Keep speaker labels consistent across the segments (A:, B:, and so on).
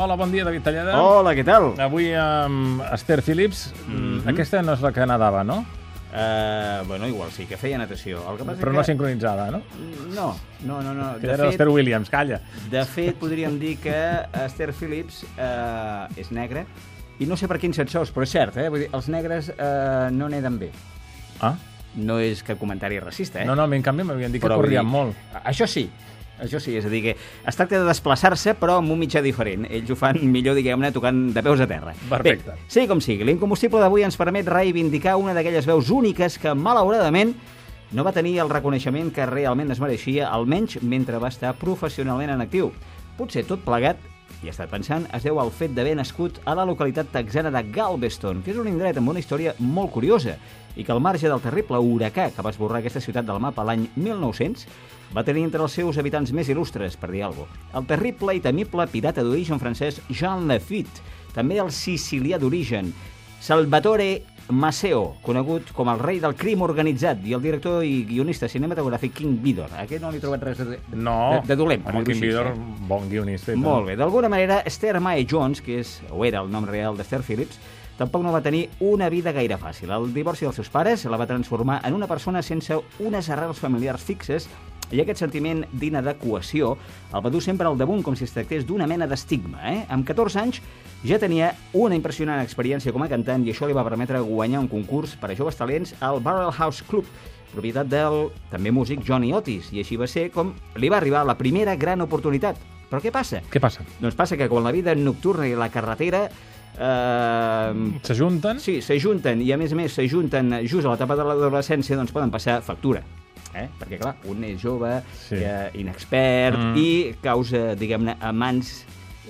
A: Hola, bon dia, David Tallada.
B: Hola, què tal?
A: Avui amb Esther Phillips. Mm -hmm. Aquesta no és la que nedava, no?
B: Uh, bueno, igual sí, que feia natació. El que passa
A: Però
B: que...
A: no sincronitzada, no?
B: No, no, no. no.
A: Que era l'Esther Williams, calla.
B: De fet, podríem dir que Esther Phillips uh, és negra i no sé per quins sensors, però és cert, eh? Vull dir, els negres uh, no neden bé.
A: Ah?
B: No és cap comentari racista, eh?
A: No, no, a mi en canvi m'havien dit que
B: Però vull
A: corrien
B: dir,
A: molt.
B: Això sí, això sí, és a dir, que es tracta de desplaçar-se, però amb un mitjà diferent. Ells ho fan millor, diguem-ne, tocant de peus a terra.
A: Perfecte.
B: Bé, sigui com sigui, l'incombustible d'avui ens permet reivindicar una d'aquelles veus úniques que, malauradament, no va tenir el reconeixement que realment es mereixia, almenys mentre va estar professionalment en actiu. Potser tot plegat i he estat pensant, es deu al fet d'haver nascut a la localitat texana de Galveston, que és un indret amb una història molt curiosa, i que al marge del terrible huracà que va esborrar aquesta ciutat del mapa l'any 1900, va tenir entre els seus habitants més il·lustres, per dir alguna cosa, el terrible i temible pirata d'origen francès Jean Lafitte, també el sicilià d'origen Salvatore Maceo, conegut com el rei del crim organitzat, i el director i guionista cinematogràfic King Vidor. A aquest no li he trobat res de,
A: No,
B: de, de dolent.
A: Kim
B: així,
A: Vidor,
B: eh?
A: bon guionista.
B: Molt bé. D'alguna manera, Esther Mae Jones, que és, o era el nom real d'Esther Phillips, tampoc no va tenir una vida gaire fàcil. El divorci dels seus pares la va transformar en una persona sense unes arrels familiars fixes i aquest sentiment d'inadequació el va dur sempre al damunt com si es tractés d'una mena d'estigma. Eh? Amb 14 anys ja tenia una impressionant experiència com a cantant i això li va permetre guanyar un concurs per a joves talents al Barrel House Club, propietat del també músic Johnny Otis, i així va ser com li va arribar la primera gran oportunitat. Però què passa?
A: Què passa?
B: Doncs passa que quan la vida nocturna i la carretera eh,
A: S'ajunten?
B: sí, s'ajunten i a més a més s'ajunten just a l'etapa de l'adolescència doncs poden passar factura. Eh? Perquè, clar, un és jove,
A: Sí.
B: eh, inexpert
A: Mm.
B: i causa, diguem-ne, amants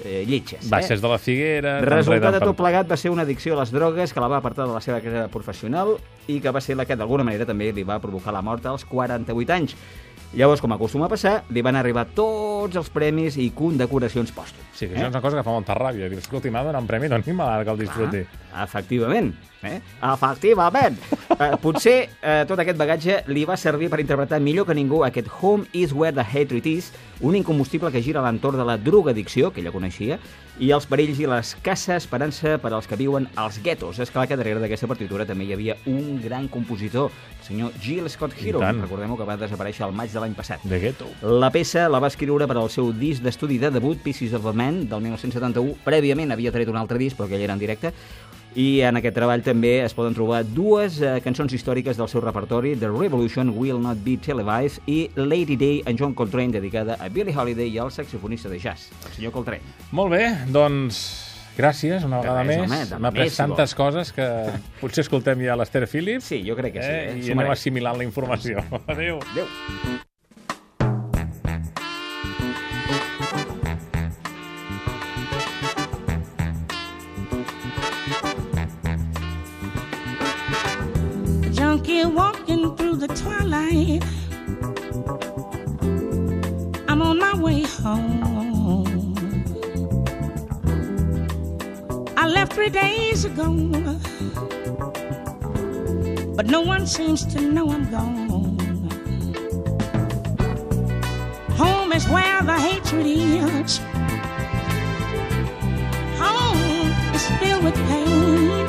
B: eh, lletges.
A: Baixes
B: eh?
A: de la Figuera...
B: Resultat de tot plegat va ser una addicció a les drogues que la va apartar de la seva carrera professional i que va ser la que d'alguna manera també li va provocar la mort als 48 anys. Llavors, com acostuma a passar, li van arribar tots els premis i condecoracions pòstums.
A: Sí, que això és una cosa que fa molta ràbia. Dius, escolti, m'ha de donar un premi, doni-me l'ara que el disfruti.
B: Ah, efectivament. Eh? Efectivament. eh, potser eh, tot aquest bagatge li va servir per interpretar millor que ningú aquest Home is where the hatred is, un incombustible que gira a l'entorn de la drogadicció, que ella coneixia, i els perills i l'escassa esperança per als que viuen als guetos. És clar que darrere d'aquesta partitura també hi havia un gran compositor, el senyor Gil Scott Heron, recordem que va desaparèixer el maig de l'any passat.
A: De gueto.
B: La peça la va escriure per al seu disc d'estudi de debut, Pieces of a Man, del 1971. Prèviament havia tret un altre disc, però aquell era en directe. I en aquest treball també es poden trobar dues eh, cançons històriques del seu repertori, The Revolution Will Not Be Televised i Lady Day en John Coltrane, dedicada a Billie Holiday i al saxofonista de jazz, el senyor Coltrane.
A: Molt bé, doncs... Gràcies, una vegada
B: res,
A: més. M'ha
B: vol.
A: tantes coses que potser escoltem ja l'Esther Phillips.
B: Sí, jo crec que sí. Eh?
A: I
B: S'ho
A: anem assimilant la informació. Adéu.
B: Adéu.
C: Junkie walking through the twilight. I'm on my way home. I left three days ago, but no one seems to know I'm gone. Home is where the hatred is. Home is filled with pain.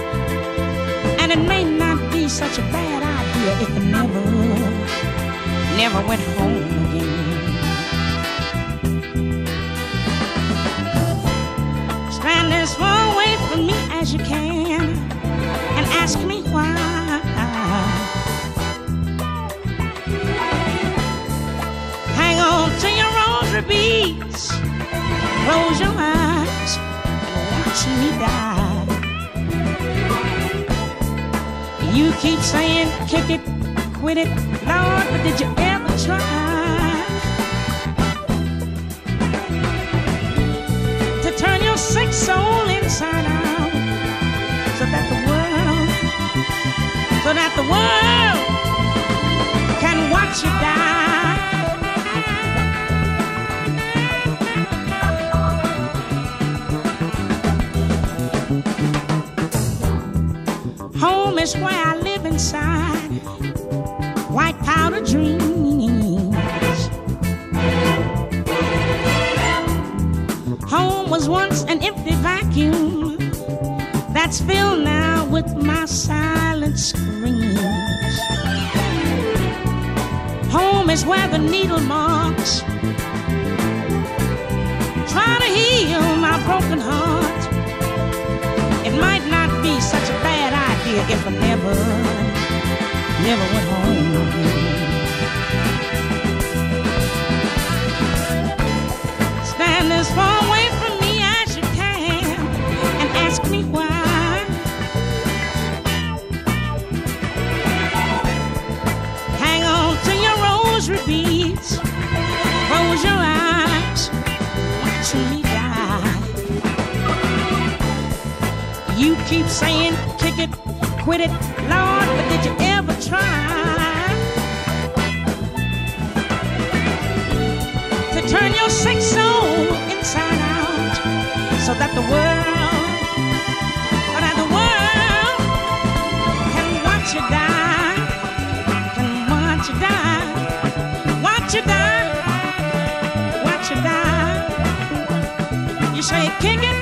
C: And it may not be such a bad if I never, never went home again. Stand as far away from me as you can and ask me why. Hang on to your rosary beads, You keep saying kick it, quit it, Lord, but did you ever try to turn your sick soul inside out so that the world, so that the world can watch you die? Home is where I live inside white powder dreams. Home was once an empty vacuum that's filled now with my silent screams. Home is where the needle marks try to heal my broken never went home. Stand as far away from me as you can and ask me why. Hang on to your rosary beads, close your eyes, watching me die. You keep saying, kick it, quit it, Lord, but did you ever try to turn your soul inside out so that the world, that the world can watch you die, can watch you die, watch you die, watch you die. You say, kick it,